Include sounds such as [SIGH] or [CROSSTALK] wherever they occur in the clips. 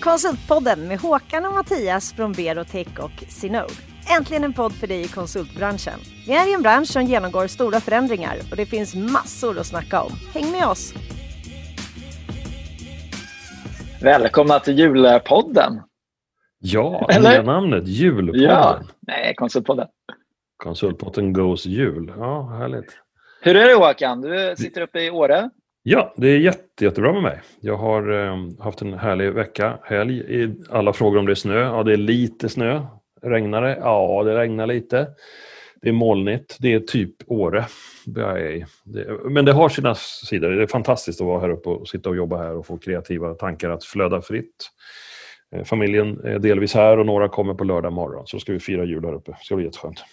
Konsultpodden med Håkan och Mattias från Berotech och Sinode. Äntligen en podd för dig i konsultbranschen. Vi är i en bransch som genomgår stora förändringar och det finns massor att snacka om. Häng med oss! Välkomna till julpodden. Ja, nya namnet. Julpodden. Ja, nej, Konsultpodden. Konsultpodden Goes Jul. Ja, härligt. Hur är det Håkan? Du sitter uppe i Åre. Ja, det är jätte, jättebra med mig. Jag har eh, haft en härlig vecka, helg. Alla frågor om det är snö. Ja, det är lite snö. Regnar det? Ja, det regnar lite. Det är molnigt. Det är typ Åre. men det har sina sidor. Det är fantastiskt att vara här uppe och sitta och jobba här och få kreativa tankar att flöda fritt. Eh, familjen är delvis här och några kommer på lördag morgon. Så ska vi fira jul här uppe. Det ska bli jätteskönt.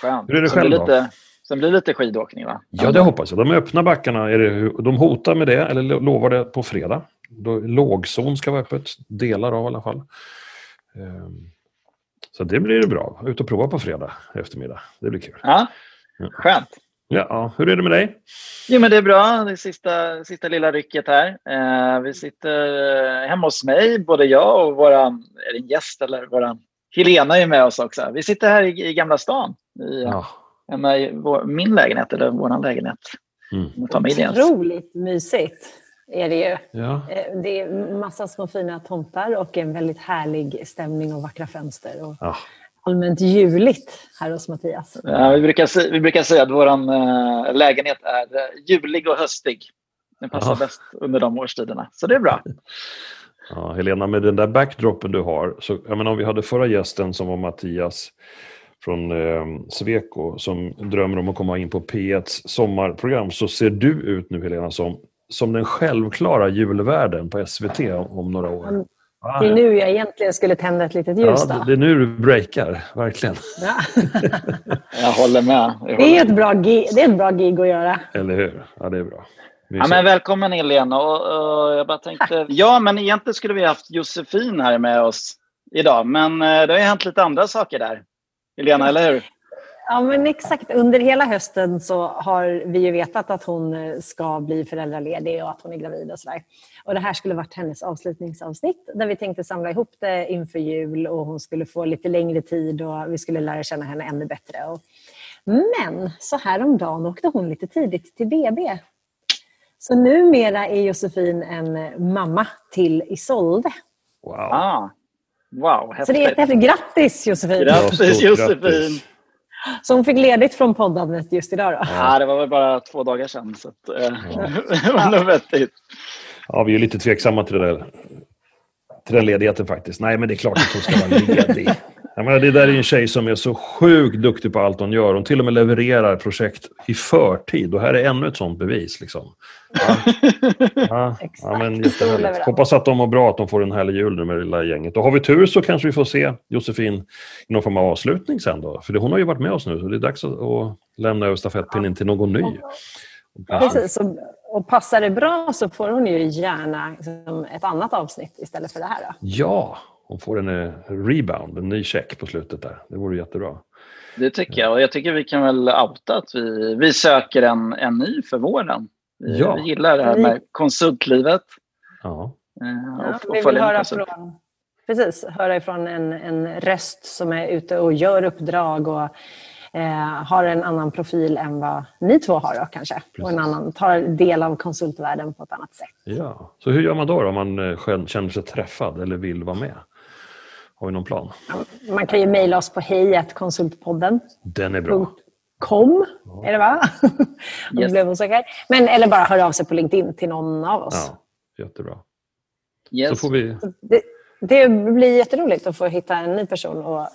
Skönt. Hur är det själv då? Sen blir det lite skidåkning va? Ja, det hoppas jag. De öppna backarna, är det, de hotar med det, eller lovar det på fredag. Då, lågzon ska vara öppet, delar av i alla fall. Ehm, så det blir bra. Ut och prova på fredag eftermiddag. Det blir kul. Ja, skönt. Ja, hur är det med dig? Jo, men det är bra. Det är sista, sista lilla rycket här. Eh, vi sitter hemma hos mig, både jag och en gäst eller våra Helena är med oss också. Vi sitter här i, i Gamla stan. I, ja hemma i vår, min lägenhet eller vår lägenhet. Mm. Familjens. Otroligt mysigt är det ju. Ja. Eh, det är massa små fina tomtar och en väldigt härlig stämning och vackra fönster. Och ja. Allmänt juligt här hos Mattias. Ja, vi, brukar, vi brukar säga att vår äh, lägenhet är äh, julig och höstig. Den passar ja. bäst under de årstiderna, så det är bra. Ja, Helena, med den där backdropen du har, så, jag menar, om vi hade förra gästen som var Mattias från eh, Sweco som drömmer om att komma in på P1s sommarprogram så ser du ut nu Helena som, som den självklara julvärden på SVT om några år. Det är nu jag egentligen skulle tända ett litet ljus. Ja, det är nu du breakar, verkligen. Ja. [LAUGHS] jag håller med. Jag håller det, är ett bra gig, det är ett bra gig att göra. Eller hur? Ja, det är bra. Ja, men välkommen Helena. Och, och, jag bara tänkte, ja, men egentligen skulle vi haft Josefin här med oss idag, men eh, det har ju hänt lite andra saker där. Helena, eller hur? Ja, men exakt. Under hela hösten så har vi ju vetat att hon eh, ska bli föräldraledig och att hon är gravid och sådär. Och det här skulle varit hennes avslutningsavsnitt där vi tänkte samla ihop det inför jul och hon skulle få lite längre tid och vi skulle lära känna henne ännu bättre. Men så häromdagen åkte hon lite tidigt till BB. Så numera är Josefin en mamma till Isolde. Wow. Ah. Wow, häftigt. Så det är jättehäftigt. Grattis Josefin! Grattis Josefin! Så hon fick ledigt från poddandet just idag då? Ja, det var väl bara två dagar sedan. Så att, eh, [LAUGHS] det var nog vettigt. Ja, vi är lite tveksamma till, det där, till den ledigheten faktiskt. Nej, men det är klart att hon ska vara ledig. Jag menar, det där är en tjej som är så sjukt duktig på allt hon gör. Hon till och med levererar projekt i förtid. Och här är ännu ett sånt bevis. Liksom. Ja, ja, [LAUGHS] ja men. Hoppas att de mår bra, att de får en härlig jul med det lilla gänget. Och har vi tur så kanske vi får se Josefin i någon form av avslutning sen då. För hon har ju varit med oss nu, så det är dags att lämna över stafettpinnen till någon ny. Precis, och passar det bra så får hon ju gärna liksom ett annat avsnitt istället för det här. Då. Ja, hon får en eh, rebound, en ny check på slutet där. Det vore jättebra. Det tycker jag. Och jag tycker vi kan väl outa att vi, vi söker en, en ny för våren. Vi, ja. vi gillar det här med konsultlivet. Ja. Eh, och, ja, och vi vill höra från, precis, höra ifrån en, en röst som är ute och gör uppdrag och eh, har en annan profil än vad ni två har då, kanske. Precis. Och en annan, tar del av konsultvärlden på ett annat sätt. Ja, så hur gör man då, då om man eh, känner sig träffad eller vill vara med? Har vi någon plan? Man kan ju mejla oss på hejkonsultpodden. Den är bra. Kom, ja. är det va? Om yes. blev osäker. Men, eller bara höra av sig på LinkedIn till någon av oss. Ja, jättebra. Yes. Så får vi... Det, det, blir jätteroligt att få hitta en ny person och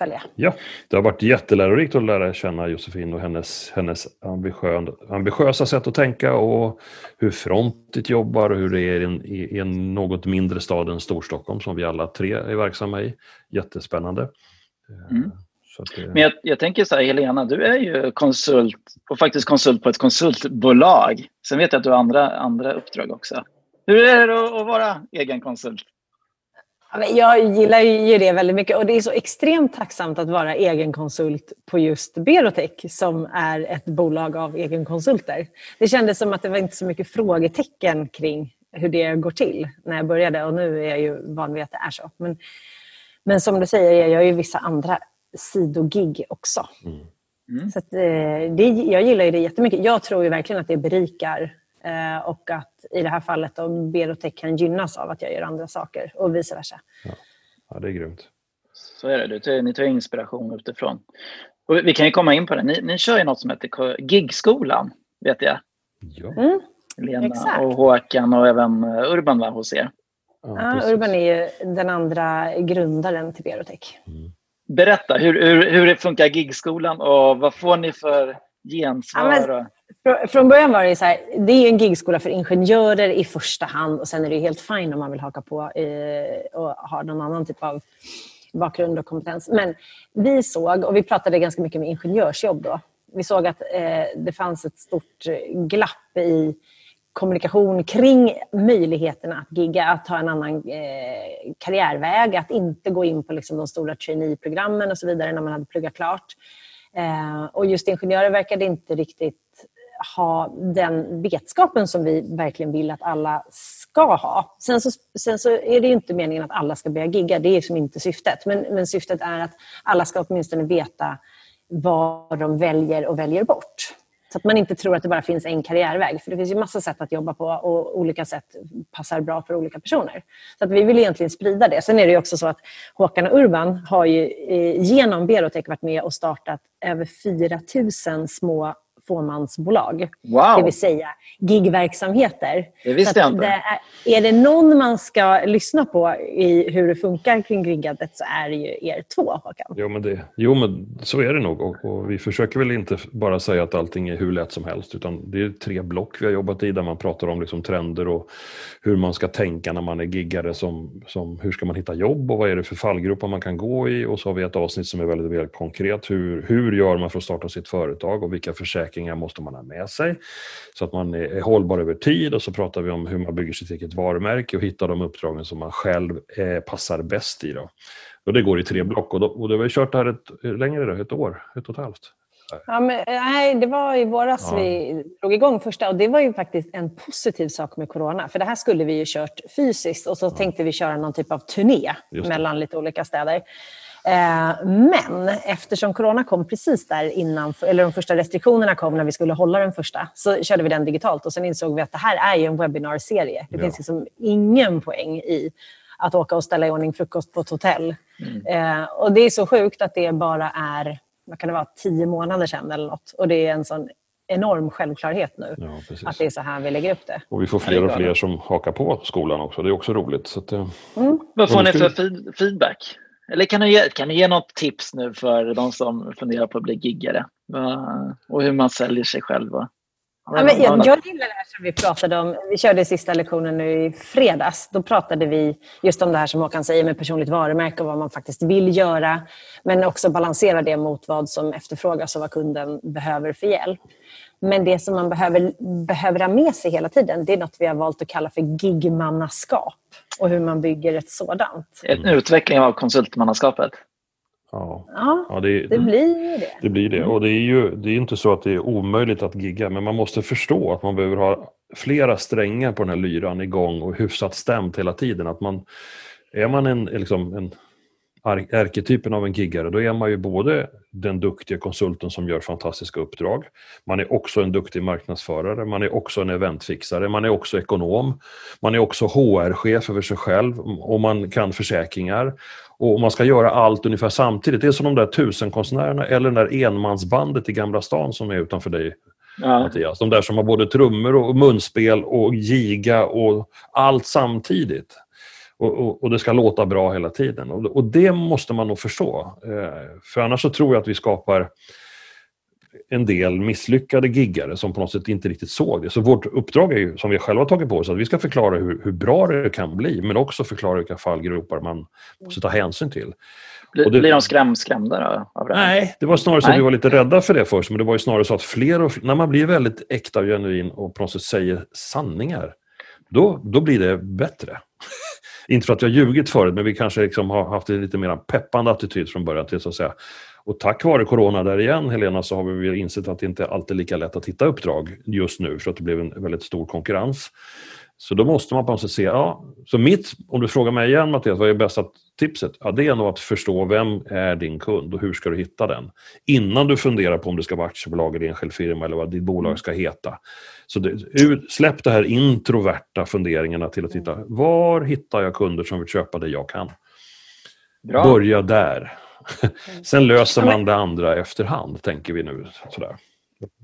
följa. Ja, det har varit jättelärorikt att lära känna Josefin och hennes, hennes ambitiösa sätt att tänka och hur Frontit jobbar och hur det är i en, i en något mindre stad än Storstockholm som vi alla tre är verksamma i. Jättespännande. Mm. Att, Men jag, jag, tänker så här, Helena, du är ju konsult och faktiskt konsult på ett konsultbolag. Sen vet jag att du har andra, andra uppdrag också. Hur är det att vara egen konsult? Jag gillar ju det väldigt mycket och det är så extremt tacksamt att vara egenkonsult på just Berotech som är ett bolag av egenkonsulter. Det kändes som att det var inte så mycket frågetecken kring hur det går till när jag började och nu är jag ju van vid att det är så. Men, men som du säger, jag gör ju vissa andra sidogig också. Mm. Mm. Så att, eh, det, jag gillar ju det jättemycket. Jag tror ju verkligen att det berikar och att i det här fallet då, Berotech kan gynnas av att jag gör andra saker och vice versa. Ja, ja det är grymt. Så är det. Du ni tar inspiration utifrån. Och vi kan ju komma in på det. Ni, ni kör ju något som heter Gigskolan, vet jag. Ja. Mm, Lena exakt. och Håkan och även eh, Urban var hos er. Ja, ja Urban är ju den andra grundaren till Berotech. Mm. Berätta, hur, hur, hur funkar gigskolan och vad får ni för gensvar? Ja, från början var det så här, det är en gigskola för ingenjörer i första hand och sen är det helt fint om man vill haka på eh, och ha någon annan typ av bakgrund och kompetens. Men vi såg, och vi pratade ganska mycket med ingenjörsjobb då, vi såg att eh, det fanns ett stort glapp i kommunikation kring möjligheterna att gigga, att ta en annan eh, karriärväg, att inte gå in på liksom, de stora traineeprogrammen och så vidare när man hade pluggat klart. Eh, och just ingenjörer verkade inte riktigt ha den vetskapen som vi verkligen vill att alla ska ha. Sen så, sen så är det inte meningen att alla ska börja gigga, det är liksom inte syftet. Men, men syftet är att alla ska åtminstone veta vad de väljer och väljer bort. Så att man inte tror att det bara finns en karriärväg. För det finns ju massa sätt att jobba på och olika sätt passar bra för olika personer. Så att vi vill egentligen sprida det. Sen är det också så att Håkan och Urban har ju eh, genom Berotech varit med och startat över 4 000 små fåmansbolag. Wow. Det vill säga gigverksamheter. Det visste jag inte. Det är, är det någon man ska lyssna på i hur det funkar kring giggandet så är det ju er två, Håkan. Jo, men, det, jo, men så är det nog. Och, och, vi försöker väl inte bara säga att allting är hur lätt som helst. Utan det är tre block vi har jobbat i där man pratar om liksom trender och hur man ska tänka när man är giggare. Som, som hur ska man hitta jobb och vad är det för fallgrupper man kan gå i? Och så har vi ett avsnitt som är väldigt, väldigt konkret. Hur, hur gör man för att starta sitt företag och vilka försäkringar måste man ha med sig? Så att man är hållbar över tid och så pratar vi om hur man bygger sitt eget varumärke och hittar de uppdragen som man själv eh, passar bäst i. Då. Och det går i tre block och då, och då har vi kört det här ett, längre, då, ett år, ett och ett halvt. Ja, men, nej, det var i våras ja. vi drog igång första och det var ju faktiskt en positiv sak med corona. För det här skulle vi ju kört fysiskt och så ja. tänkte vi köra någon typ av turné mellan lite olika städer. Eh, men eftersom corona kom precis där innan, eller de första restriktionerna kom när vi skulle hålla den första, så körde vi den digitalt och sen insåg vi att det här är ju en webbinarserie. Det ja. finns liksom ingen poäng i att åka och ställa i ordning frukost på ett hotell. Mm. Eh, och det är så sjukt att det bara är, vad kan det vara, tio månader sedan eller något. Och det är en sån enorm självklarhet nu. Ja, att det är så här vi lägger upp det. Och vi får fler och fler som hakar på skolan också. Det är också roligt. Så att, mm. Vad får ni för feedback? Eller kan du, ge, kan du ge något tips nu för de som funderar på att bli giggare? Och hur man säljer sig själv? Ja, men jag, jag gillar det här som vi pratade om. Vi körde sista lektionen nu i fredags. Då pratade vi just om det här som Håkan säger med personligt varumärke och vad man faktiskt vill göra. Men också balansera det mot vad som efterfrågas och vad kunden behöver för hjälp. Men det som man behöver, behöver ha med sig hela tiden, det är något vi har valt att kalla för gigmannaskap och hur man bygger ett sådant. En utveckling av konsultmannaskapet. Ja, ja, ja det, det, blir det. Det blir det. Och det är ju det är inte så att det är omöjligt att gigga, men man måste förstå att man behöver ha flera strängar på den här lyran igång och hyfsat stämt hela tiden. Att man, är man en, liksom en ärketypen av en giggare, då är man ju både den duktiga konsulten som gör fantastiska uppdrag. Man är också en duktig marknadsförare, man är också en eventfixare, man är också ekonom. Man är också HR-chef över sig själv och man kan försäkringar. Och man ska göra allt ungefär samtidigt. Det är som de där tusenkonstnärerna eller det där enmansbandet i Gamla stan som är utanför dig Ja. Mattias. De där som har både trummor och munspel och giga och allt samtidigt. Och, och, och, det ska låta bra hela tiden. Och, och, det måste man nog förstå. Eh, för annars så tror jag att vi skapar en del misslyckade giggare som på något sätt inte riktigt såg det. Så vårt uppdrag är ju, som vi själva tagit på oss, att vi ska förklara hur, hur bra det kan bli, men också förklara vilka fallgropar man måste ta hänsyn till. Blir, det, blir de skräm, skrämda av det Nej, det var snarare så nej. att vi var lite rädda för det först, men det var ju snarare så att fler och fler, när man blir väldigt äkta och genuin och på något sätt säger sanningar, då, då blir det bättre. Inte för att jag ljugit förut, men vi kanske liksom har haft en lite mer peppande attityd från början till så att säga. Och tack vare corona där igen, Helena, så har vi insett att det inte alltid är lika lätt att hitta uppdrag just nu för att det blev en väldigt stor konkurrens. Så då måste man på något sätt se, ja, så mitt, om du frågar mig igen Mattias, vad är bästa tipset? Ja, det är nog att förstå vem är din kund och hur ska du hitta den? Innan du funderar på om det ska vara aktiebolag eller enskild firma eller vad ditt bolag ska heta. Så det, släpp de här introverta funderingarna till att titta, var hittar jag kunder som vill köpa det jag kan? Bra. Börja där. Sen löser man det andra efterhand, tänker vi nu. Sådär.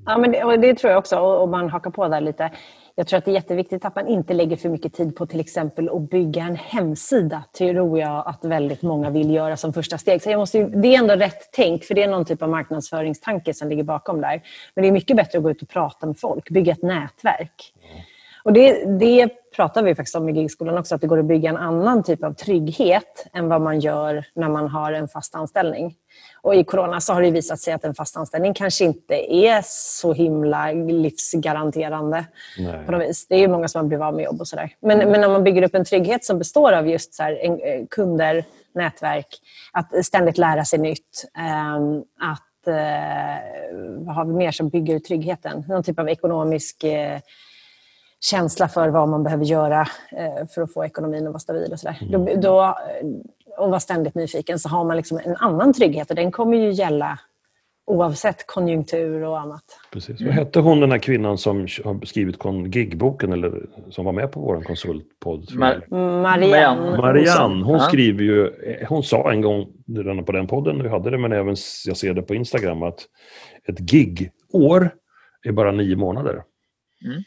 Ja, men det, det tror jag också, och man hakar på där lite. Jag tror att det är jätteviktigt att man inte lägger för mycket tid på till exempel att bygga en hemsida. tror jag att väldigt många vill göra som första steg. Så jag måste, det är ändå rätt tänk, för det är någon typ av marknadsföringstanke som ligger bakom där. Men det är mycket bättre att gå ut och prata med folk, bygga ett nätverk. Mm. Och det, det pratar vi faktiskt om i Gigskolan också, att det går att bygga en annan typ av trygghet än vad man gör när man har en fast anställning. Och I corona så har det visat sig att en fast anställning kanske inte är så himla livsgaranterande. På något vis. Det är ju många som har blivit av med jobb och sådär. Men, mm. men om man bygger upp en trygghet som består av just så här, en, eh, kunder, nätverk, att ständigt lära sig nytt, eh, att eh, vad har vi mer som bygger tryggheten? Någon typ av ekonomisk eh, känsla för vad man behöver göra eh, för att få ekonomin att vara stabil och sådär. Mm. Då, då, och vara ständigt nyfiken så har man liksom en annan trygghet och den kommer ju gälla oavsett konjunktur och annat. Precis. Vad hette hon den här kvinnan som har skrivit gigboken eller som var med på vår konsultpodd? Mar Marianne. Marianne, hon skriver ju, hon sa en gång på den podden vi hade det, men även jag ser det på Instagram att ett gig-år är bara nio månader. Mm.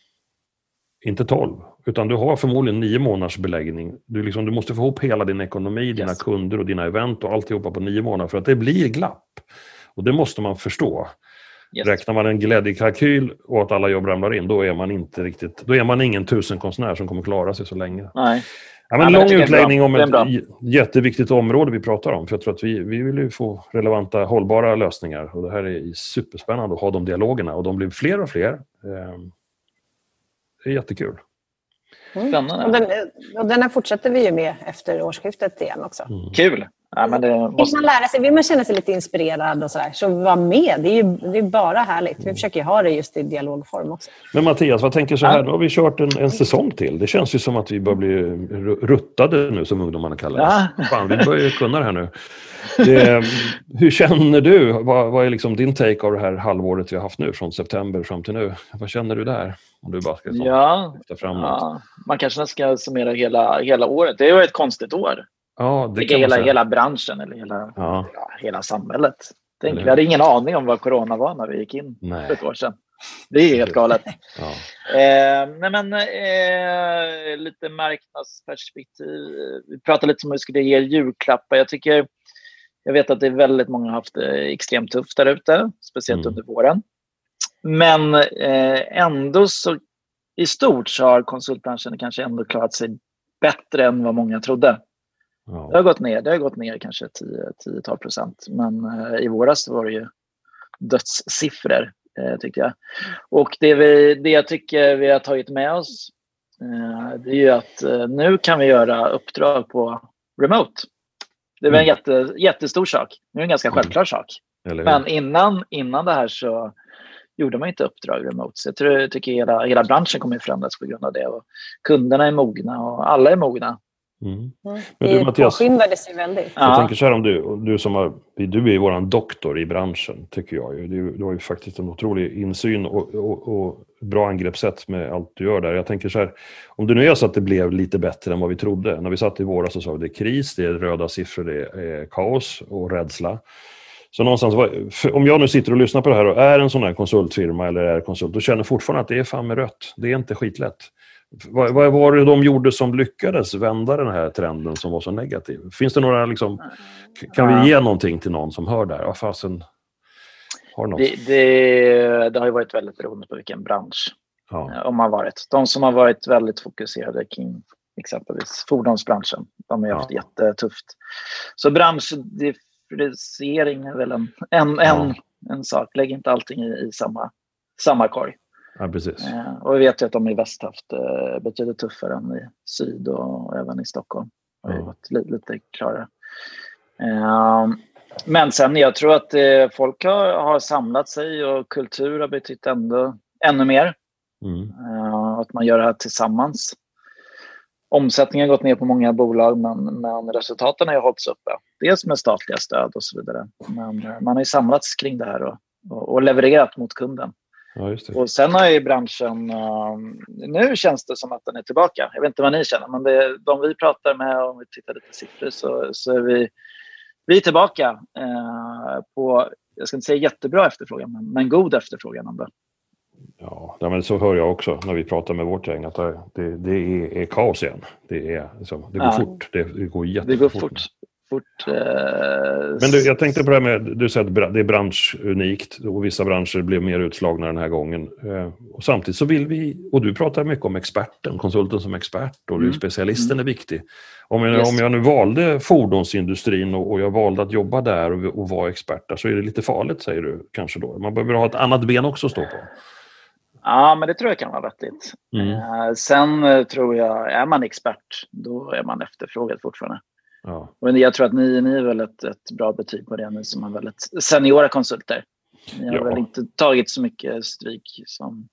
Inte tolv. Utan du har förmodligen nio månaders beläggning. Du, liksom, du måste få ihop hela din ekonomi, dina yes. kunder och dina event och alltihopa på nio månader för att det blir glapp. Och det måste man förstå. Yes. Räknar man en glädjekalkyl och att alla jobb ramlar in, då är man inte riktigt, då är man ingen tusenkonstnär som kommer klara sig så länge. Nej. Ja, men ja, lång utläggning om ett jätteviktigt område vi pratar om. För jag tror att vi, vi vill ju få relevanta, hållbara lösningar. Och det här är superspännande att ha de dialogerna och de blir fler och fler. Det är jättekul. Mm. Och, den, och den här fortsätter vi ju med efter årsskiftet igen också. Mm. Kul! Ja, men det måste... Vill man lära sig, vill man känna sig lite inspirerad och sådär, så var med. Det är ju det är bara härligt. Vi försöker ha det just i dialogform också. Men Mattias, vad tänker så här, då har vi kört en, en säsong till. Det känns ju som att vi börjar bli ruttade nu, som ungdomarna kallar det. Ja. Fan, vi börjar ju kunna det här nu. Det, hur känner du? Vad, vad, är liksom din take av det här halvåret vi har haft nu, från september fram till nu? Vad känner du där? Om du bara ska ta, ja, fram ja, man kanske ska summera hela, hela året. Det var ett konstigt år. Ja, det kan hela, hela branschen eller hela, ja. Ja, hela samhället. Tänk, vi hade ingen aning om vad corona var när vi gick in Nej. för ett år sedan. Det är helt galet. [LAUGHS] Ja. Eh, nej men, eh, lite marknadsperspektiv. Vi pratade lite om hur vi skulle ge julklappar. Jag tycker jag vet att det är väldigt många har haft det extremt tufft där ute, speciellt mm. under våren. Men eh, ändå så i stort så har konsultbranschen kanske ändå klarat sig bättre än vad många trodde. Ja. Det har gått ner, det har gått ner kanske 10-12 procent. Men eh, i våras var det ju dödssiffror eh, tyckte jag. Och det, vi, det jag tycker vi har tagit med oss eh, det är ju att eh, nu kan vi göra uppdrag på remote. Det var en mm. jätte, jättestor sak. Nu är det en ganska mm. självklar sak. Men innan, innan det här så gjorde man inte uppdrag remote. Så jag tror, tycker hela, hela branschen kommer att förändras på grund av det. Och kunderna är mogna och alla är mogna. Mm. mm. Men du, Mattias, påskyndades ju väldigt. Jag ja. tänker så här om du, du som har, du är ju vår doktor i branschen, tycker jag. Du, du har ju faktiskt en otrolig insyn och, och, och, bra angreppssätt med allt du gör där. Jag tänker så här, om det nu är så att det blev lite bättre än vad vi trodde. När vi satt i våras så sa vi det är kris, det är röda siffror, det är kaos och rädsla. Så någonstans, om jag nu sitter och lyssnar på det här och är en sån här konsultfirma eller är konsult, då känner jag fortfarande att det är fan med rött. Det är inte skitlätt. Vad, vad var det de gjorde som lyckades vända den här trenden som var så negativ? Finns det några, liksom, kan vi ge någonting till någon som hör där? Ja, fasen, har något? Det, det, det har ju varit väldigt beroende på vilken bransch ja. Eh, om har varit. De som har varit väldigt fokuserade kring exempelvis fordonsbranschen, de har haft ja. jättetufft. Så branschdifferentiering är väl en, en, en, en sak. Lägg inte allting i, i samma, samma korg. Ja, precis. Eh, och vi vet ju att de i väst haft eh, betydligt tuffare än i syd och även i Stockholm. Har ja. varit lite, lite klarare. Eh, men sen jag tror att folk har, har samlat sig och kultur har betytt ändå, ännu mer. Mm. Att man gör det här tillsammans. omsättningen har gått ner på många bolag men, men resultaten har ju hållits uppe. Dels med statliga stöd och så vidare. Men eh, man har ju samlats kring det här och, och, och levererat mot kunden. Ja, och sen har ju branschen, uh, nu känns det som att den är tillbaka. Jag vet inte vad ni känner, men det, de vi pratar med, om vi tittar lite siffror, så, så är vi, vi är tillbaka uh, på, jag ska inte säga jättebra efterfrågan, men, men god efterfrågan ändå. Ja, men så hör jag också när vi pratar med vårt gäng att det, det är, är, kaos igen. Det, är, liksom, det går ja. fort. Det, det går jättefort. Det går fort. Fort eh... Men du, jag tänkte på det här med, du säger att det är branschunikt och vissa branscher blev mer utslagna den här gången. Eh, och samtidigt så vill vi, och du pratar mycket om experten, konsulten som expert och mm. specialisten mm. är viktig. Om jag, om jag nu valde fordonsindustrin och, och jag valde att jobba där och, och vara expert där så är det lite farligt säger du kanske då. Man behöver ha ett annat ben också att stå på. Ja, men det tror jag kan vara vettigt. Mm. Eh, sen eh, tror jag, är man expert, då är man efterfrågad fortfarande. Ja. Men jag tror att ni, ni är väl ett, ett bra betyg på det, ni som är väldigt seniora konsulter. Ni har ja. väl inte tagit så mycket stryk som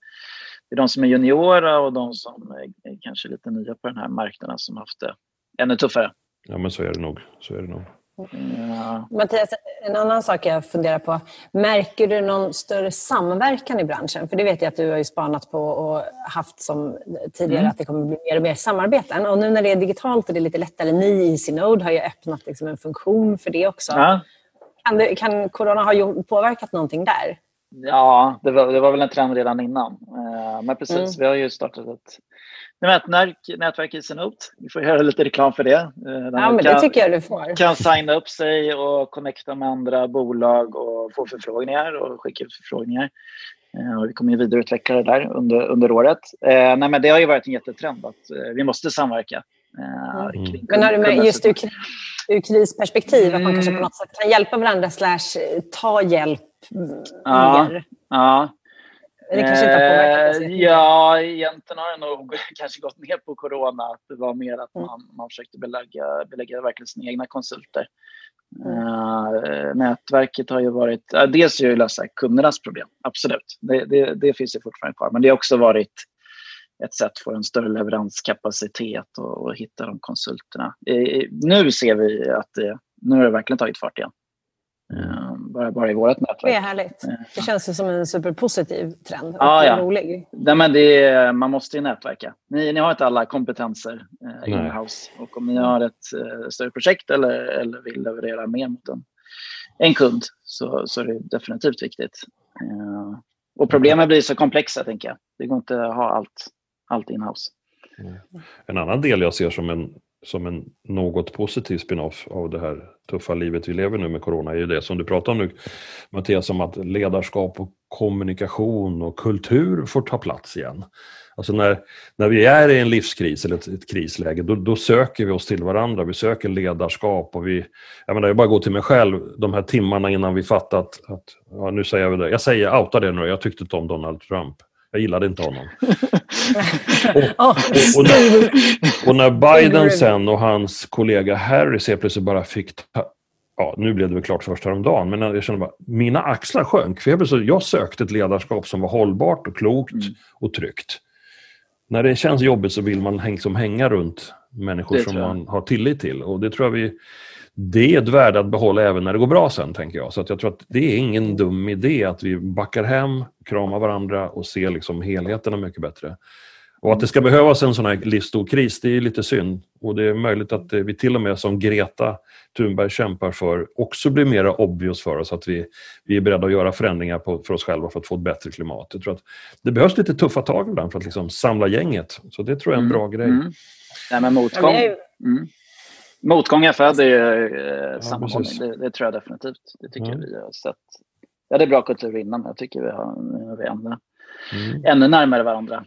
det är de som är juniora och de som är kanske lite nya på den här marknaden som haft det ännu tuffare. Ja, men så är det nog. Så är det nog. Ja. Mattias, en annan sak jag funderar på. Märker du någon större samverkan i branschen? För det vet jag att du har ju spanat på och haft som tidigare mm. att det kommer bli mer och mer samarbeten. Och nu när det är digitalt och det är lite lättare, ni i Synode har ju öppnat liksom en funktion för det också. Ja. Kan, det, kan corona ha påverkat någonting där? Ja, det var, det var väl en trend redan innan. Eh, men precis, mm. vi har ju startat ett nätverk, nätverk i Synode. Vi får göra lite reklam för det. Eh, ja, men kan, det tycker jag du får. kan signa upp sig och connecta med andra bolag och få förfrågningar och skicka ut förfrågningar. Eh, och vi kommer ju vidareutveckla det där under, under året. nej, men det har ju varit en jättetrend att vi måste samverka. Mm. Men har du med just ur, ur krisperspektiv, att man kanske på något sätt kan hjälpa varandra slash ta hjälp ja, mer? Ja, det kanske inte har påverkat eh, Ja, egentligen har det nog [LAUGHS] kanske gått ner på corona. Att det var mer att mm. man, man försökte belägga, belägga verkligen sina egna konsulter. Mm. Uh, nätverket har ju varit, uh, dels är det lösa kundernas problem, absolut. Det, det, det, finns ju fortfarande kvar. Men det har också varit ett sätt att få en större leveranskapacitet och, och hitta de konsulterna. I, nu ser vi att det, nu har det verkligen tagit fart igen. Uh, bara, bara i vårt nätverk. Det är härligt. Det känns ju som en superpositiv trend. Och ah, ja. rolig. Nej, men det är, man måste ju nätverka. Ni, ni har inte alla kompetenser eh, in-house. Och om ni har ett eh, större projekt eller, eller vill leverera mer mot en, en kund så, så är det definitivt viktigt. Eh, och problemen blir så komplexa, tänker jag. Det går inte att ha allt, allt in-house. En annan del jag ser som en som en något positiv spin-off av det här tuffa livet vi lever nu med corona är ju det som du pratar om nu Mattias, om att ledarskap och kommunikation och kultur får ta plats igen. Alltså när, när vi är i en livskris eller ett, ett krisläge, då, då, söker vi oss till varandra. Vi söker ledarskap och vi... Jag menar, jag bara går till mig själv de här timmarna innan vi fattat att... Ja, nu säger jag det. Jag säger, outa det nu, jag tyckte inte om Donald Trump. Jag gillade inte honom. [LAUGHS] och, och, och, när, och, när, Biden sen och hans kollega Harris helt plötsligt bara fick ta, Ja, nu blev det väl klart först häromdagen, men jag kände bara, mina axlar sjönk. För jag, jag sökte ett ledarskap som var hållbart och klokt mm. och tryggt. När det känns jobbigt så vill man liksom hänga runt människor som man har tillit till. Och det tror jag vi det är ett värde att behålla även när det går bra sen, tänker jag. Så att jag tror att det är ingen dum idé att vi backar hem, kramar varandra och ser liksom helheterna mycket bättre. Och att det ska behövas en sån här livsstor kris, det är lite synd. Och det är möjligt att vi till och med som Greta Thunberg kämpar för också blir mer obvious för oss att vi, vi är beredda att göra förändringar på, för oss själva för att få ett bättre klimat. Jag tror att det behövs lite tuffa tag ibland för att liksom samla gänget. Så det tror jag är en mm. bra grej. Mm. Nej, men motgång. Mm. Motgångar föder ju eh, sammanhållning, det, det, tror jag definitivt. Det tycker mm. jag vi har sett. Vi hade bra kultur innan, men jag tycker vi har, nu vi ännu, mm. ännu närmare varandra.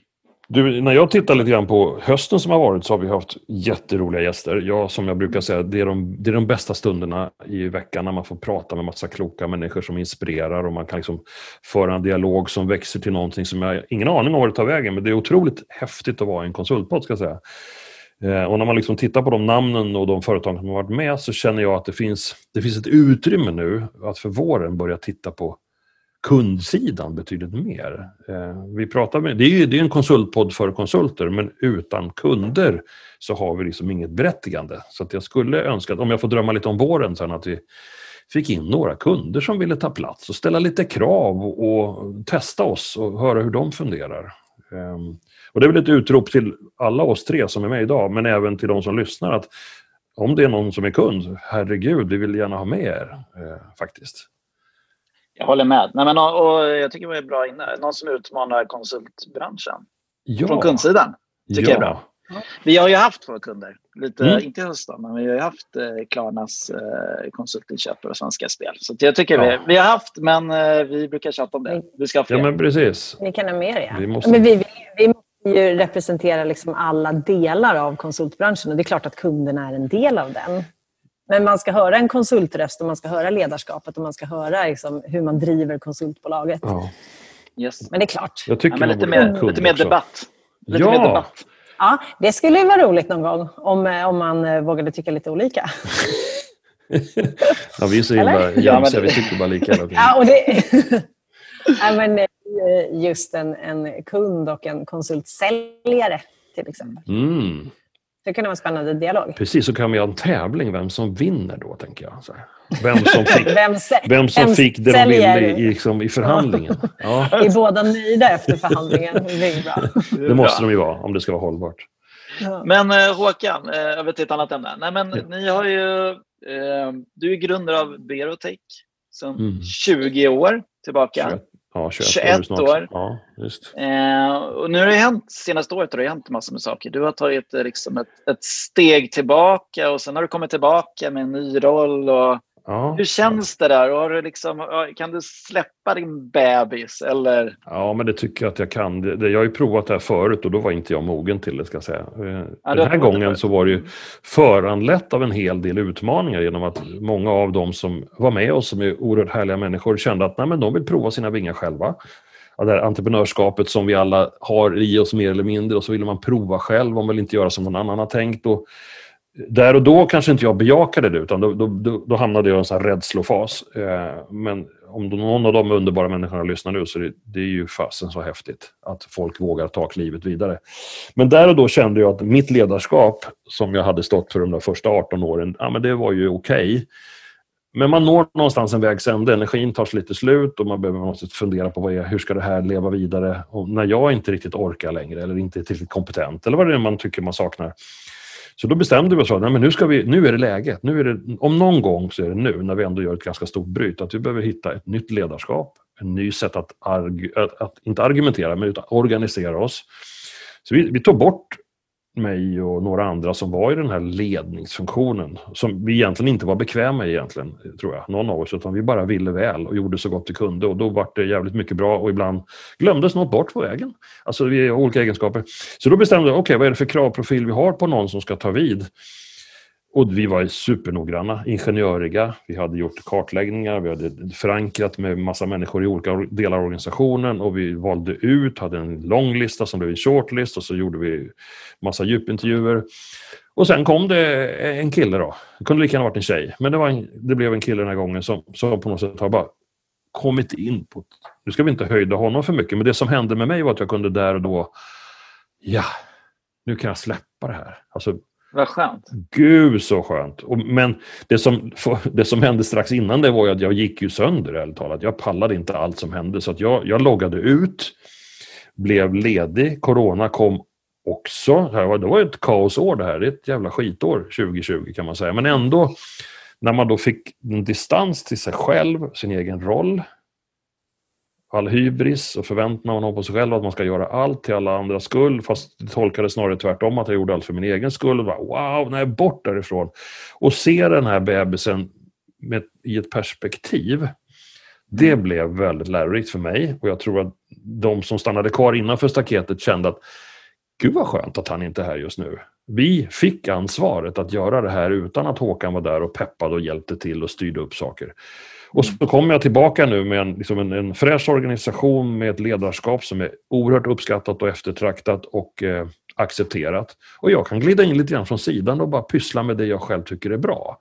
Du, när jag tittar lite grann på hösten som har varit så har vi haft jätteroliga gäster. Jag, som jag brukar säga, det är, de, det är de bästa stunderna i veckan när man får prata med massa kloka människor som inspirerar och man kan liksom föra en dialog som växer till någonting som jag ingen aning om var det tar vägen. Men det är otroligt häftigt att vara en konsultpodd ska jag säga. Eh, och när man liksom tittar på de namnen och de företag som har varit med så känner jag att det finns, det finns ett utrymme nu att för våren börja titta på kundsidan betydligt mer. Eh, vi pratar med, det, är ju, det är en konsultpodd för konsulter, men utan kunder så har vi liksom inget berättigande. Så att jag skulle önska, att, om jag får drömma lite om våren sen, att vi fick in några kunder som ville ta plats och ställa lite krav och, och testa oss och höra hur de funderar. Ehm, och Det är väl ett utrop till alla oss tre som är med idag, men även till de som lyssnar att om det är någon som är kund, herregud, vi vill gärna ha med er eh, faktiskt. Jag håller med. Nej, men, och, och jag tycker vi är bra inne. Någon som utmanar konsultbranschen. Ja. Från kundsidan. Tycker ja. jag är bra. Vi har ju haft våra kunder, lite, mm. inte hos dem, men vi har ju haft eh, Klarnas eh, konsultinköp och Svenska Spel. Så jag tycker ja. vi, vi har haft, men eh, vi brukar tjata om det. Vi ska ha fler. Ja, men precis. Vi kan ha mer, ja. Vi måste... Men vi, vi, vi måste ju representera liksom alla delar av konsultbranschen och det är klart att kunderna är en del av den. Men man ska höra en konsultröst och man ska höra ledarskapet och man ska höra liksom hur man driver konsultbolaget. Ja. Yes. Men det är klart. Jag tycker ja, men lite, mer, lite mer debatt. Lite ja. mer debatt. Ja, det skulle vara roligt någon gång om, eh, om man eh, vågade tycka lite olika. [LAUGHS] ja, vi är så himla jämsiga, vi tycker bara lika hela tiden. Ja, och det... [LAUGHS] ja, men eh, just en, en kund och en konsultsäljare till exempel. Mm. Det kunde vara en spännande dialog. Precis, så kan vi ha en tävling vem som vinner då, tänker jag. Så vem som fick, [LAUGHS] vem, vem som vem fick det de ville i, liksom, i förhandlingen. Ja. Är båda nöjda efter förhandlingen? Det, bra. [LAUGHS] det måste de ju vara om det ska vara hållbart. Men eh, Håkan, eh, över till ett annat ämne. Nej, men, ja. ni har ju, eh, du är grundare av Berotech sedan mm. 20 år tillbaka. Ja, 21, 21 år. Ja, just. Eh, och nu har det hänt, senaste året har det hänt massor med saker. Du har tagit eh, liksom ett, ett steg tillbaka och sen har du kommit tillbaka med en ny roll. Och Ja. Hur känns det där? Har du liksom, kan du släppa din bebis? Eller? Ja, men det tycker jag att jag kan. Jag har ju provat det här förut och då var inte jag mogen till det. ska säga. Eh, ja, Den här gången så var det ju föranlett av en hel del utmaningar genom att många av dem som var med oss, som är oerhört härliga människor, kände att nej, men de vill prova sina vingar själva. Ja, det här entreprenörskapet som vi alla har i oss mer eller mindre och så vill man prova själv, man vill inte göra som någon annan har tänkt. Och där och då kanske inte jag bejakade det, utan då, då, då hamnade jag i en sån här rädslofas. Eh, men om någon av de underbara människorna lyssnar nu så är det, det är ju fasen så häftigt att folk vågar ta klivet vidare. Men där och då kände jag att mitt ledarskap, som jag hade stått för de första 18 åren, ja, men det var ju okej. Okay. Men man når någonstans en vägs ände, energin tar lite slut och man behöver måste fundera på vad är, hur ska det här leva vidare? Och när jag inte riktigt orkar längre eller inte är tillräckligt kompetent eller vad det är man tycker man saknar så då bestämde vi oss för att nu, ska vi, nu är det läge. Nu är det, om någon gång så är det nu, när vi ändå gör ett ganska stort bryt, att vi behöver hitta ett nytt ledarskap, ett nytt sätt att, arg, att, att inte argumentera, men utan organisera oss. Så vi, vi tog bort mig och några andra som var i den här ledningsfunktionen som vi egentligen inte var bekväma i egentligen, tror jag, någon av oss, utan vi bara ville väl och gjorde så gott vi kunde och då var det jävligt mycket bra och ibland glömdes något bort på vägen. Alltså vi har olika egenskaper. Så då bestämde vi, okej, okay, vad är det för kravprofil vi har på någon som ska ta vid? Och vi var supernoggranna, ingenjöriga. Vi hade gjort kartläggningar, vi hade förankrat med massa människor i olika delar av organisationen och vi valde ut, hade en lång lista som blev en shortlist och så gjorde vi massa djupintervjuer. Och sen kom det en kille då. Det kunde lika gärna varit en tjej, men det, var en, det blev en kille den här gången som, som på något sätt har bara kommit in på... Nu ska vi inte höjda honom för mycket, men det som hände med mig var att jag kunde där och då, ja, nu kan jag släppa det här. Alltså, vad skönt. Gud så skönt. Men det som, [LAUGHS] det som hände strax innan det var ju att jag gick ju sönder ärligt talat. Jag pallade inte allt som hände så att jag, jag loggade ut, blev ledig, corona kom också. Det var ett kaosår det här. Det är ett jävla skitår 2020 kan man säga. Men ändå, när man då fick en distans till sig själv, sin egen roll, all hybris och förväntan man har på sig själv att man ska göra allt till alla andras skull. Fast det tolkade snarare tvärtom att jag gjorde allt för min egen skull. Och bara, wow, nej, bort därifrån. Och se den här bebisen med, i ett perspektiv. Det mm. blev väldigt lärorikt för mig och jag tror att de som stannade kvar innanför staketet kände att Gud vad skönt att han inte är här just nu. Vi fick ansvaret att göra det här utan att Håkan var där och peppade och hjälpte till och styrde upp saker. Och så kommer jag tillbaka nu med en, liksom en, en fräsch organisation med ett ledarskap som är oerhört uppskattat och eftertraktat och eh, accepterat. Och jag kan glida in lite grann från sidan och bara pyssla med det jag själv tycker är bra.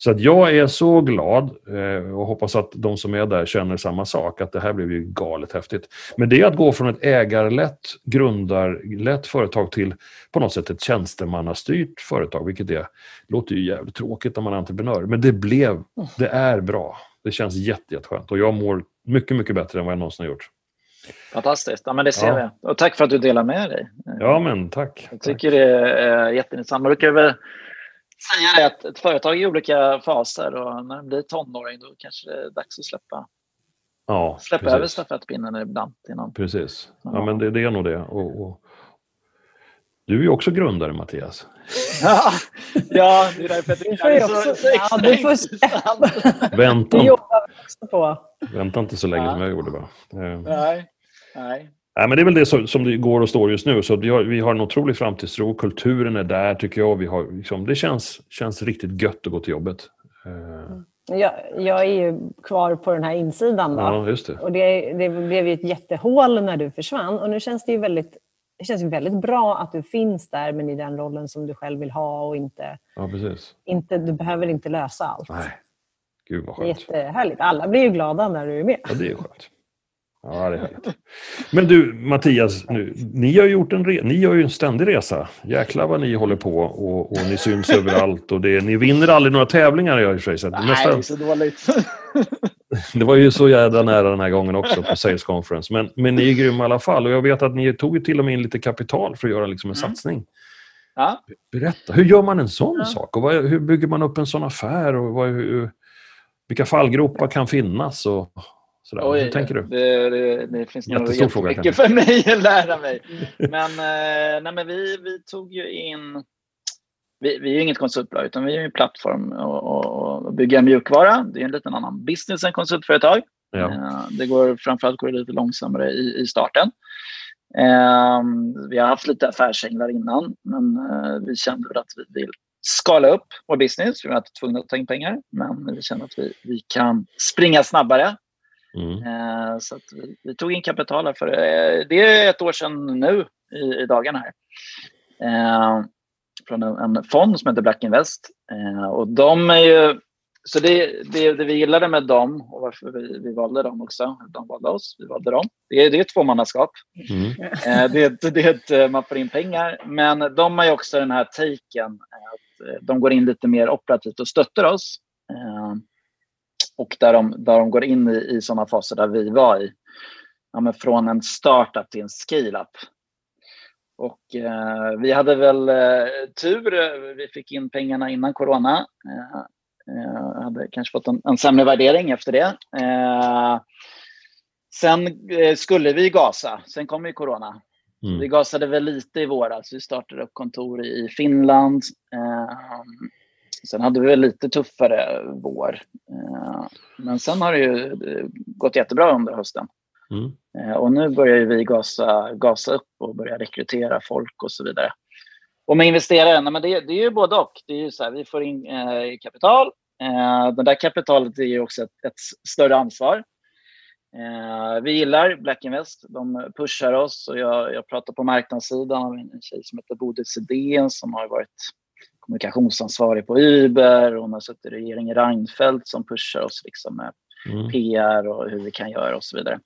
Så att jag är så glad eh, och hoppas att de som är där känner samma sak, att det här blev ju galet häftigt. Men det är att gå från ett ägarlätt, grundarlätt företag till på något sätt ett tjänstemannastyrt företag, vilket det låter ju jävligt tråkigt när man är entreprenör. Men det blev, det är bra. Det känns jätte, jätteskönt och jag mår mycket, mycket bättre än vad jag någonsin har gjort. Fantastiskt. Ja, men det ser Ja. vi. Och tack för att du delar med dig. Ja, men tack. Jag tycker det är jätteintressant. Man brukar väl säga att ett företag är i olika faser och när det blir tonåring då kanske det är dags att släppa, Ja, släppa precis. över stafettpinnen ibland någon. Precis. Ja. men det, det är nog det. Och, och... Du är ju också grundare, Mattias. Ja, ja det är därför jag får det så, så ja, du får- intressant. Vänta, Det jobbar vi också på. vänta inte så länge Ja. som jag gjorde. Eh, Nej, nej. Nej, men det är väl det som, som det går och står just nu. Så vi har, vi har en otrolig framtidstro. Kulturen är där, tycker jag. Vi har, liksom, det känns, känns riktigt gött att gå till jobbet. Eh, Jag, jag är ju kvar på den här insidan. Då. ja, just det. Och det, det blev ju ett jättehål när du försvann. Och nu känns det ju väldigt, det känns ju väldigt bra att du finns där, men i den rollen som du själv vill ha. och inte, Ja, precis. inte Du behöver inte lösa allt. Nej, gud vad Det är skönt. jättehärligt. Alla blir ju glada när du är med. Ja, det är skönt. Ja, det är härligt. Men du, Mattias, nu, ni har ju gjort en, re- ni har ju en ständig resa. Jäklar vad ni håller på och, och ni syns [LAUGHS] överallt. Och det, ni vinner aldrig några tävlingar, jag i och för sig. Så Nej, nästa, det är så dåligt. [LAUGHS] Det var ju så jävla nära den här gången också på Sales Conference. Men, men ni är grymma i alla fall. Och jag vet att ni tog ju till och med in lite kapital för att göra liksom en Mm. satsning. Ja. Berätta, hur gör man en sån Ja. sak? Och vad, hur bygger man upp en sån affär? Och vad, hur, vilka fallgropar kan finnas? Och sådär. hur tänker du? Det, det, det finns nog Jättestor fråga, jättemycket för mig att lära mig. Men, eh, nej, men vi, vi tog ju in... Vi, vi är inget konsultbolag, utan vi är en plattform och, och, bygger mjukvara. Det är en liten annan business än konsultföretag. Ja. Eh, Det går framförallt går det lite långsammare i, i starten. Eh, Vi har haft lite affärsänglar innan, men eh, vi kände att vi vill skala upp vår business. Vi var inte tvungna att ta in pengar, men vi kände att vi, vi kan springa snabbare. Mm. Eh, Så vi, vi tog in kapital för det är ett år sedan nu i, i dagarna här. Från en, en fond som heter Black Invest. Eh, Och de är ju så det, det, det vi gillade med dem och varför vi, vi valde dem också, de valde oss, vi valde dem. Det är, det är ett tvåmannaskap. Mm. Eh, det, det är ett, eh, man får in pengar. Men de har ju också den här taken att eh, de går in lite mer operativt och stöttar oss. Eh, Och där de, där de går in i, i sådana faser där vi var i. Ja, men från en startup till en scale-up. Och eh, vi hade väl eh, tur. eh, Vi fick in pengarna innan corona. Eh, eh, hade kanske fått en, en sämre värdering efter det. Eh, sen skulle vi gasa. Sen kom ju corona. Mm. Vi gasade väl lite i våras. Vi startade upp kontor i Finland. Sen hade vi väl lite tuffare vår. Men sen har det ju gått jättebra under hösten. Mm. Eh, och nu börjar vi gasa, gasa upp och börja rekrytera folk och så vidare. Och med investerare, men det, det är ju både och. Det är ju så här, vi får in eh, kapital. Eh, det där kapitalet är ju också ett, ett större ansvar. Eh, vi gillar Black Invest. De pushar oss och jag, jag pratar på marknadssidan av en tjej som heter Bodil Sedén som har varit kommunikationsansvarig på Uber. Hon har suttit i regeringen Reinfeldt som pushar oss liksom med Mm. PR och hur vi kan göra och så vidare.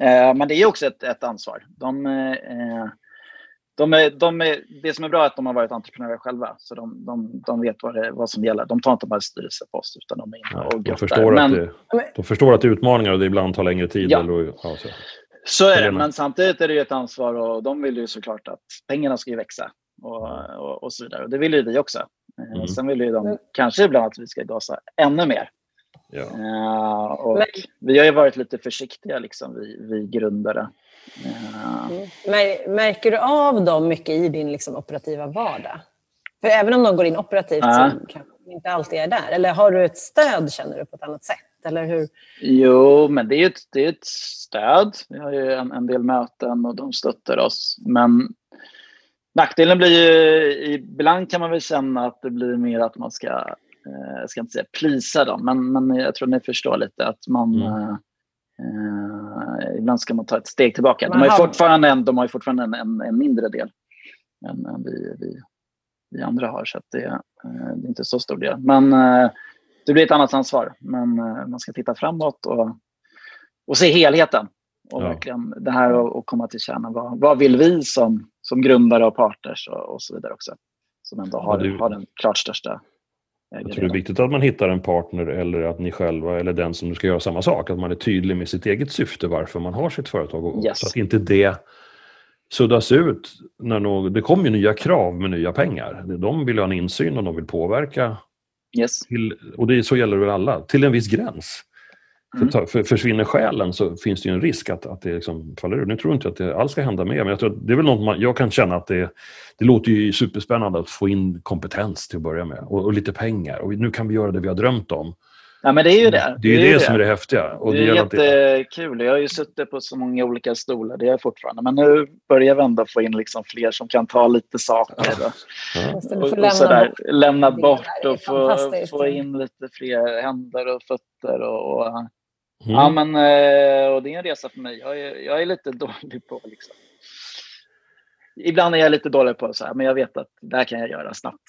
Eh, men det är också ett, ett ansvar. De, eh, de är, de är, det som är bra är att de har varit entreprenörer själva. Så de, de, de vet vad, det, vad som gäller. De tar inte bara styrelsepost utan de är inne och De göttar. förstår, att Men- det, de förstår att det är utmaningar och det ibland tar längre tid. Ja. Eller, ja, så. Så är det, men samtidigt är det ju ett ansvar och de vill ju såklart att pengarna ska ju växa och, och, och så vidare. Och det vill ju vi också. Eh, Mm. Sen vill ju de Mm. kanske ibland att vi ska gasa ännu mer. Ja. Eh, och Men- vi har ju varit lite försiktiga, liksom, vi, vi grundare. Mär- Märker du av dem mycket i din liksom, operativa vardag? För även om de går in operativt Ja. så kanske de inte alltid är där. Eller har du ett stöd, känner du, på ett annat sätt? Eller hur? Jo, men det är ett, det är ett stöd. Vi har ju en, en del möten och de stöttar oss. Men nackdelen blir ju, ibland kan man väl känna att det blir mer att man ska, jag ska inte säga plisa dem, men, men jag tror ni förstår lite att man Mm. eh, eh, ibland ska man ta ett steg tillbaka. De har ju fortfarande en, de har ju fortfarande en, en, en mindre del än, än vi, vi, vi andra har. Så att det, Eh, det är inte så stor del. Men eh, det blir ett annat ansvar. Men eh, man ska titta framåt och, och se helheten. Och Ja. verkligen det här och, och komma till kärnan. Vad, vad vill vi som, som grundare och partners och, och så vidare också. Som ändå har, Ja, du- har den klart största Jag tror det är viktigt att man hittar en partner eller att ni själva eller den som ska göra samma sak. Att man är tydlig med sitt eget syfte varför man har sitt företag. Och, Yes. Så att inte det suddas ut. När någon, det kommer ju nya krav med nya pengar. De vill ha en insyn och de vill påverka. Yes. Till, och det, så gäller det väl alla, till en viss gräns. Mm. För, ta- för, försvinner själen så finns det ju en risk att, att det liksom faller ur. Nu tror jag inte att det alls ska hända med, men jag tror att det är väl något man, jag kan känna att det, det låter ju superspännande att få in kompetens till att börja med och, och lite pengar. Och nu kan vi göra det vi har drömt om. Ja, men det är ju det. Det är ju det, som är det häftiga. Och det det är det, jättekul. Jag har ju suttit på så många olika stolar, det är jag fortfarande. Men nu börjar vi ändå få in liksom fler som kan ta lite saker. Och, ja. Det, du och, och lämna sådär. bort. Lämna Det bort och få, få in lite fler händer och fötter. Och, och, Mm. ja, men, eh, och det är en resa för mig. Jag är, jag är lite [LAUGHS] dålig på... Liksom. Ibland är jag lite dålig på så här, men jag vet att det här kan jag göra snabbt.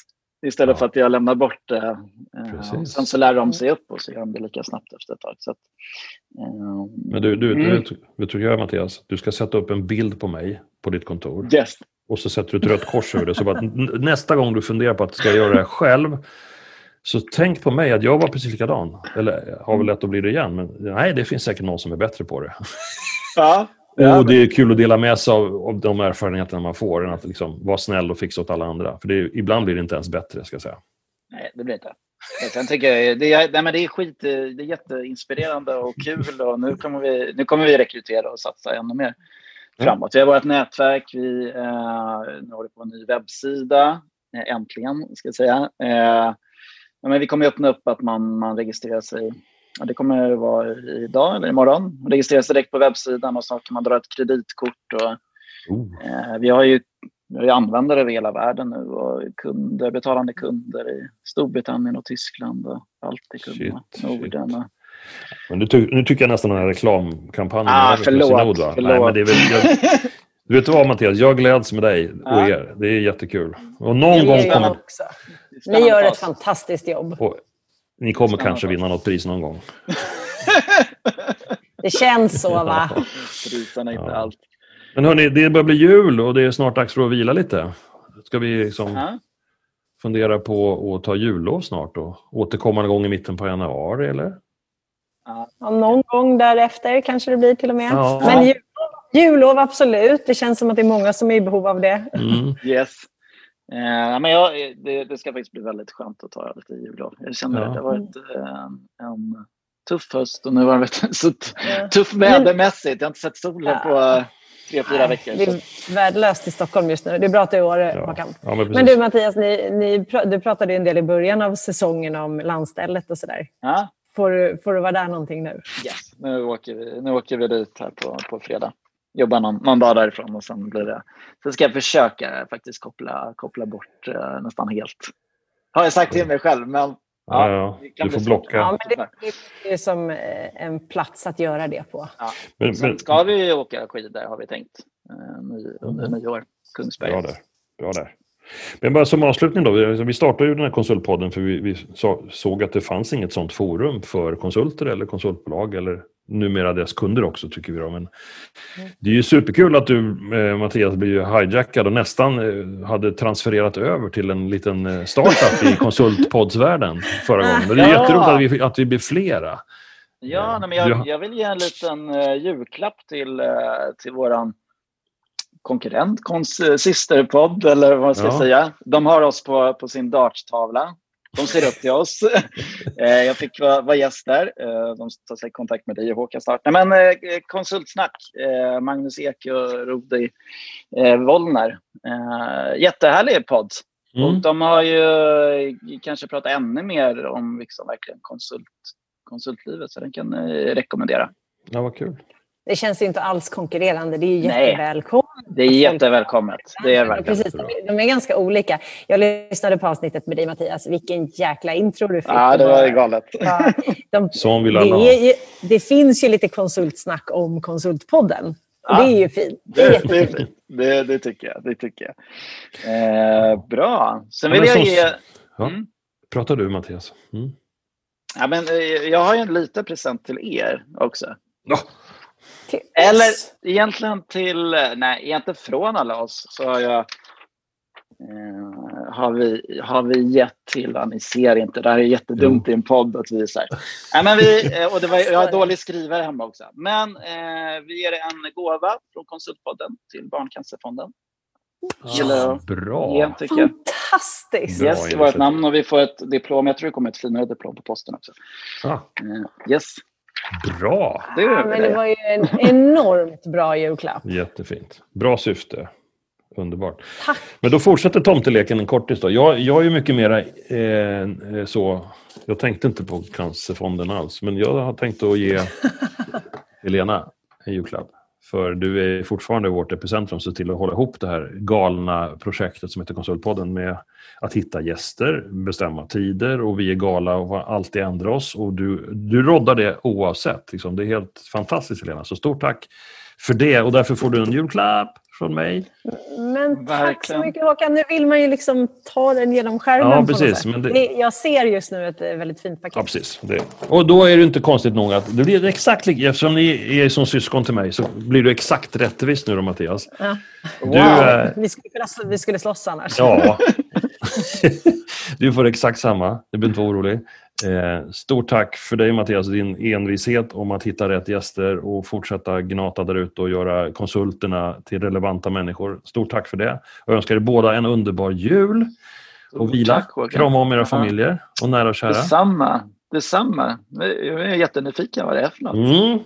Istället Ja. för att jag lämnar bort det. Eh, sen så lär de sig upp och så gör de det lika snabbt efter ett tag. Så att, eh, Men du, du, Mm. du vet, du gör Mattias? Du ska sätta upp en bild på mig på ditt kontor. yes. Och så sätter du ett rött kors över det. Så bara, nästa gång du funderar på att ska jag göra det här själv. Så tänk på mig att jag var precis likadan. Eller har väl lätt att bli det igen. Men nej, det finns säkert någon som är bättre på det. Ja. [LAUGHS] Och Ja, det är kul att dela med sig av, av de erfarenheterna man får. Än att liksom vara snäll och fixa åt alla andra. För det är, ibland blir det inte ens bättre, ska jag säga. Nej, det blir inte. Sen tycker jag, det, är, nej, men det är skit, det är jätteinspirerande och kul och nu kommer vi, nu kommer vi rekrytera och satsa ännu mer framåt. Vi har vårt nätverk, vi eh, nu håller på en ny webbsida, eh, äntligen ska jag säga. Eh, ja, men vi kommer öppna upp att man, man registrerar sig, ja, det kommer vara idag eller imorgon, registrera sig direkt på webbsidan och så kan man dra ett kreditkort och Oh, Eh, Vi har ju, vi har ju användare över hela världen nu och kunder, betalande kunder i Storbritannien och Tyskland och Baltikum och Shit, Norden. Och, men nu, ty, nu tycker jag nästan den här reklamkampanjen Ah, är över för förlåt, Synod, va? förlåt. Nej, men det är väl, jag, [LAUGHS] du vet vad Mattias, jag gläds med dig och er. Det är jättekul. Och någon gång kommer... också. Ni gör ett fantastiskt jobb. Och ni kommer Spännande kanske vinna något pris någon gång. [LAUGHS] Det känns så va? Priserna är inte Ja. allt. Men hörni, det börjar bli jul och det är snart dags för att vila lite. Ska vi liksom Ja. fundera på att ta jullov snart och återkomma någon gång i mitten på januari eller? Ja, någon gång därefter kanske det blir till och med. Ja. Men jul, jullov absolut. Det känns som att det är många som är i behov av det. Mm. Yes. Eh, men jag, det, det ska faktiskt bli väldigt skönt att ta lite jullov. Jag känner Ja. att det har varit eh, en tuff höst och nu har det varit [LAUGHS] så tuff vädermässigt. Jag har inte sett solen Ja. på tre, fyra veckor. Det Så. är värdelöst i Stockholm just nu. Det är bra att du är Åre, Ja. Ja, men. Men du Mattias, ni, ni, du pratade en del i början av säsongen om landstället och sådär. Ja. Får, du- får du vara där någonting nu? Yes, nu åker vi, nu åker vi dit här på, på fredag. Jobbar någon, någon dag därifrån och sen blir det... Sen ska jag försöka faktiskt koppla, koppla bort eh, nästan helt. Har jag sagt till mig själv, men ja, ja. kan Du får blocka. Ja, men det, det är som eh, en plats att göra det på. Ja. Men, Sen men, ska vi ju åka skidor har vi tänkt. Eh, under nyår. Kungsberg. bra där. Bra där. Men bara som avslutning då. Vi vi startade ju den här konsultpodden för vi, vi så, såg att det fanns inget sånt forum för konsulter eller konsultbolag eller numera deras kunder också tycker vi. Då. Men det är ju superkul att du eh, Mattias blir hijackad och nästan eh, hade transfererat över till en liten eh, startup i [LAUGHS] konsultpoddsvärlden förra gången. Men det är Ja. jätteroligt att vi, att vi blir flera. Ja, nej, men jag, jag vill ge en liten uh, julklapp till, uh, till våran konkurrent, kons- systerpodd eller vad man ska Ja. säga. De har oss på, på sin dartstavla. De ser upp till oss. [LAUGHS] Eh, jag fick vara, vara gäst där. Eh, de tar sig i kontakt med dig och Håkan snart. Nej, men eh, konsultsnack. Magnus Ek och Rudi eh, Wollner. Eh, jättehärlig podd. Och Mm. de har ju kanske pratat ännu mer om liksom verkligen konsult, konsultlivet, så den kan jag rekommendera. Ja, vad kul. Det känns inte alls konkurrerande. Det är jättevälkommet. Det är jättevälkommet. Det är verkligen. Precis, de, är, ganska olika. Jag lyssnade på avsnittet med dig Mattias. Vilken jäkla intro du fick. Ja, det var galet. [LAUGHS] Ja, de, Som vill det, alla ha. är, ju- det finns ju lite konsultsnack om Konsultpodden. Ja. det är ju fint. Det är Det, det, det, det tycker jag. Det tycker jag. Eh, bra. Sen vill jag ge... Ja. Mm. Pratar du Mattias? Mm. Ja, men, eh, jag har ju en liten present till er också. Ja. Till Eller oss. egentligen till, eh, nej, egentligen från alla oss så har jag eh, har, vi, har vi gett till, ja, ni ser inte, det här är jättedumt i en podd att visa. Nej, men vi, eh, och det var, jag har dålig skrivare hemma också. Men eh, vi ger en gåva från Konsultpodden till Barncancerfonden. Ge, Bra. jag. Fantastiskt! Bra Yes, i vårt initiativ. namn och vi får ett diplom. Jag tror det kommer ett finare diplom på posten också. Ah, Eh, yes, bra. det Ja, men det det. var ju en enormt bra julklapp. Jättefint. Bra syfte. Underbart. Tack. Men då fortsätter tomteleken en kortis då. Jag, jag är ju mycket mera eh, så... Jag tänkte inte på Cancerfonden alls, men jag har tänkt att ge [LAUGHS] Helena en julklapp. För du är fortfarande vårt epicentrum, så till att hålla ihop det här galna projektet som heter Konsultpodden med att hitta gäster, bestämma tider och vi är gala och alltid ändra oss. Och du, du roddar det oavsett. Liksom. Det är helt fantastiskt Helena, så stort tack för det. Och därför får du en julklapp från mig. Men tack så Verkligen. mycket Håkan. Nu vill man ju liksom ta den genom skärmen. Ja, precis, men det- Jag ser just nu ett eh, väldigt fint paket. Ja, precis. Det. Och då är det inte konstigt nog att det blir exakt lika, eftersom ni är som syskon till mig så blir du exakt rättvis nu då Mattias. Ja. Du, eh, Vi, skulle, vi skulle slåss annars. ja. [LAUGHS] [LAUGHS] du får exakt samma, du behöver inte vara orolig. Eh, stort tack för dig Mattias, din envishet om att hitta rätt gäster och fortsätta gnata där ute och göra konsulterna till relevanta människor. Stort tack för det. Jag önskar er båda en underbar jul och vila. Tack, Håkan. Krama om era familjer och nära och kära. Detsamma. Detsamma. Jag är jättenyfiken vad det är för något. Mm.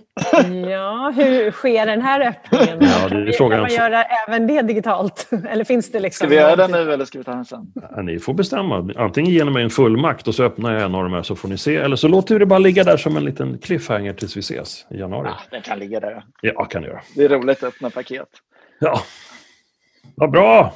[LAUGHS] Ja, hur sker den här öppningen? Ja, det är frågan kan man göra även det digitalt? [LAUGHS] Eller finns det liksom... Ska vi göra det nu eller ska vi ta den sen? Ja, ni får bestämma. Antingen ge mig en fullmakt och så öppnar jag en av de här så får ni se. Eller så låter vi det bara ligga där som en liten cliffhanger tills vi ses i januari. Ah, den kan ligga där. Ja, kan jag göra. Det är roligt att öppna paket. Ja, Vad bra!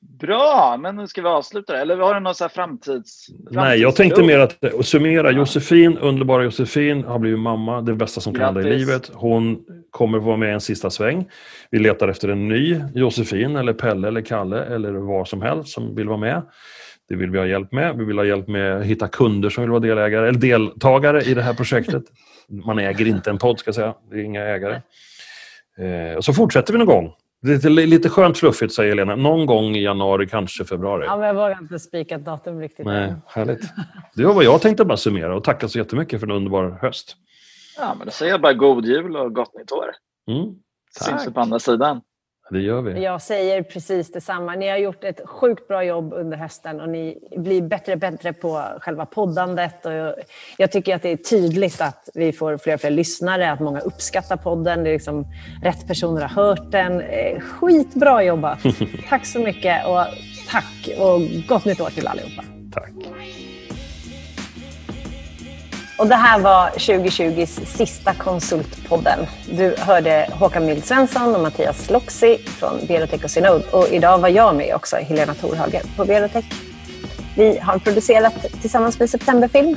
Bra, men nu ska vi avsluta det. Eller har du någon så här framtids... Nej, jag tänkte mer att att summera. Josefin, underbara Josefin, har blivit mamma. Det bästa som kan hända i livet. Hon kommer vara med en sista sväng. Vi letar efter en ny Josefin, eller Pelle, eller Kalle, eller vad som helst som vill vara med. Det vill vi ha hjälp med. Vi vill ha hjälp med att hitta kunder som vill vara delägare, eller deltagare i det här projektet. Man äger inte en podd, ska jag säga. Det är inga ägare. Eh, och så fortsätter vi någon gång. Det är lite, skönt fluffigt, säger Elena. Någon gång i januari, kanske februari. Ja, men jag vågar inte spika ett datum riktigt. Nej, härligt. [LAUGHS] Det var vad jag tänkte bara summera och tacka så jättemycket för en underbar höst. Ja, men då säger jag bara god jul och gott nytt år. Mm, Syns vi på andra sidan. Det gör vi. Jag säger precis detsamma. Ni har gjort ett sjukt bra jobb under hösten och ni blir bättre och bättre på själva poddandet. Och jag- tycker att det är tydligt att vi får fler och fler lyssnare, att många uppskattar podden. Det är liksom, rätt personer har hört den. Eh, Skitbra jobbat! [LAUGHS] Tack så mycket och tack och gott nytt år till allihopa. Tack. Och det här var 2020s sista Konsultpodden. Du hörde Håkan Mild Svensson och Mattias Loxi från Berotech och Synod. Och idag var jag med också, Helena Torhager på Berotech. Vi har producerat tillsammans med Septemberfilm.